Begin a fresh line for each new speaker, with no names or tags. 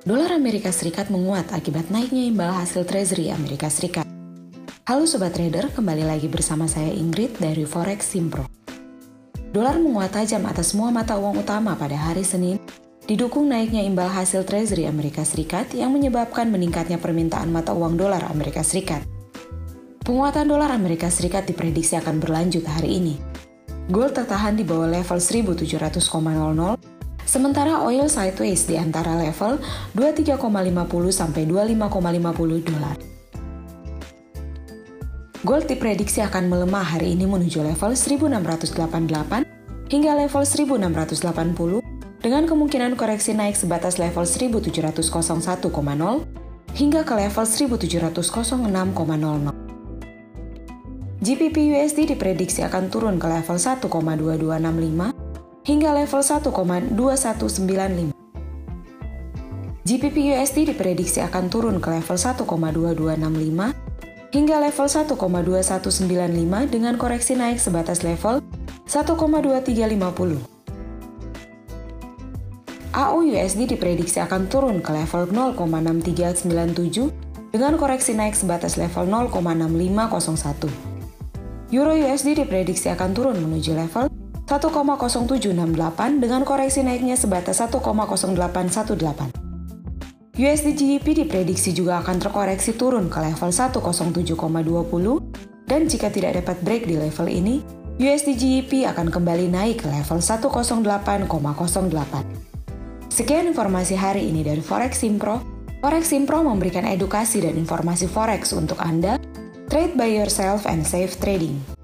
Dolar Amerika Serikat menguat akibat naiknya imbal hasil Treasury Amerika Serikat. Halo Sobat Trader, kembali lagi bersama saya Ingrid dari Forex Simpro. Dolar menguat tajam atas semua mata uang utama pada hari Senin, didukung naiknya imbal hasil Treasury Amerika Serikat yang menyebabkan meningkatnya permintaan mata uang dolar Amerika Serikat. Penguatan dolar Amerika Serikat diprediksi akan berlanjut hari ini. Gold tertahan di bawah level 1700,00 Sementara oil sideways di antara level 23,50 sampai 25,50 dolar. Gold diprediksi akan melemah hari ini menuju level 1688 hingga level 1680 dengan kemungkinan koreksi naik sebatas level 1701,0 hingga ke level 1706,00. GBP USD diprediksi akan turun ke level 1,2265 hingga level 1,2195. GBP USD diprediksi akan turun ke level 1,2265 hingga level 1,2195 dengan koreksi naik sebatas level 1,2350. AU USD diprediksi akan turun ke level 0,6397 dengan koreksi naik sebatas level 0,6501. Euro USD diprediksi akan turun menuju level 1,0768 dengan koreksi naiknya sebatas 1,0818. USD GBP diprediksi juga akan terkoreksi turun ke level 107,20 dan jika tidak dapat break di level ini, USD GBP akan kembali naik ke level 108,08. Sekian informasi hari ini dari Forex Simpro. Forex Simpro memberikan edukasi dan informasi forex untuk Anda. Trade by yourself and safe trading.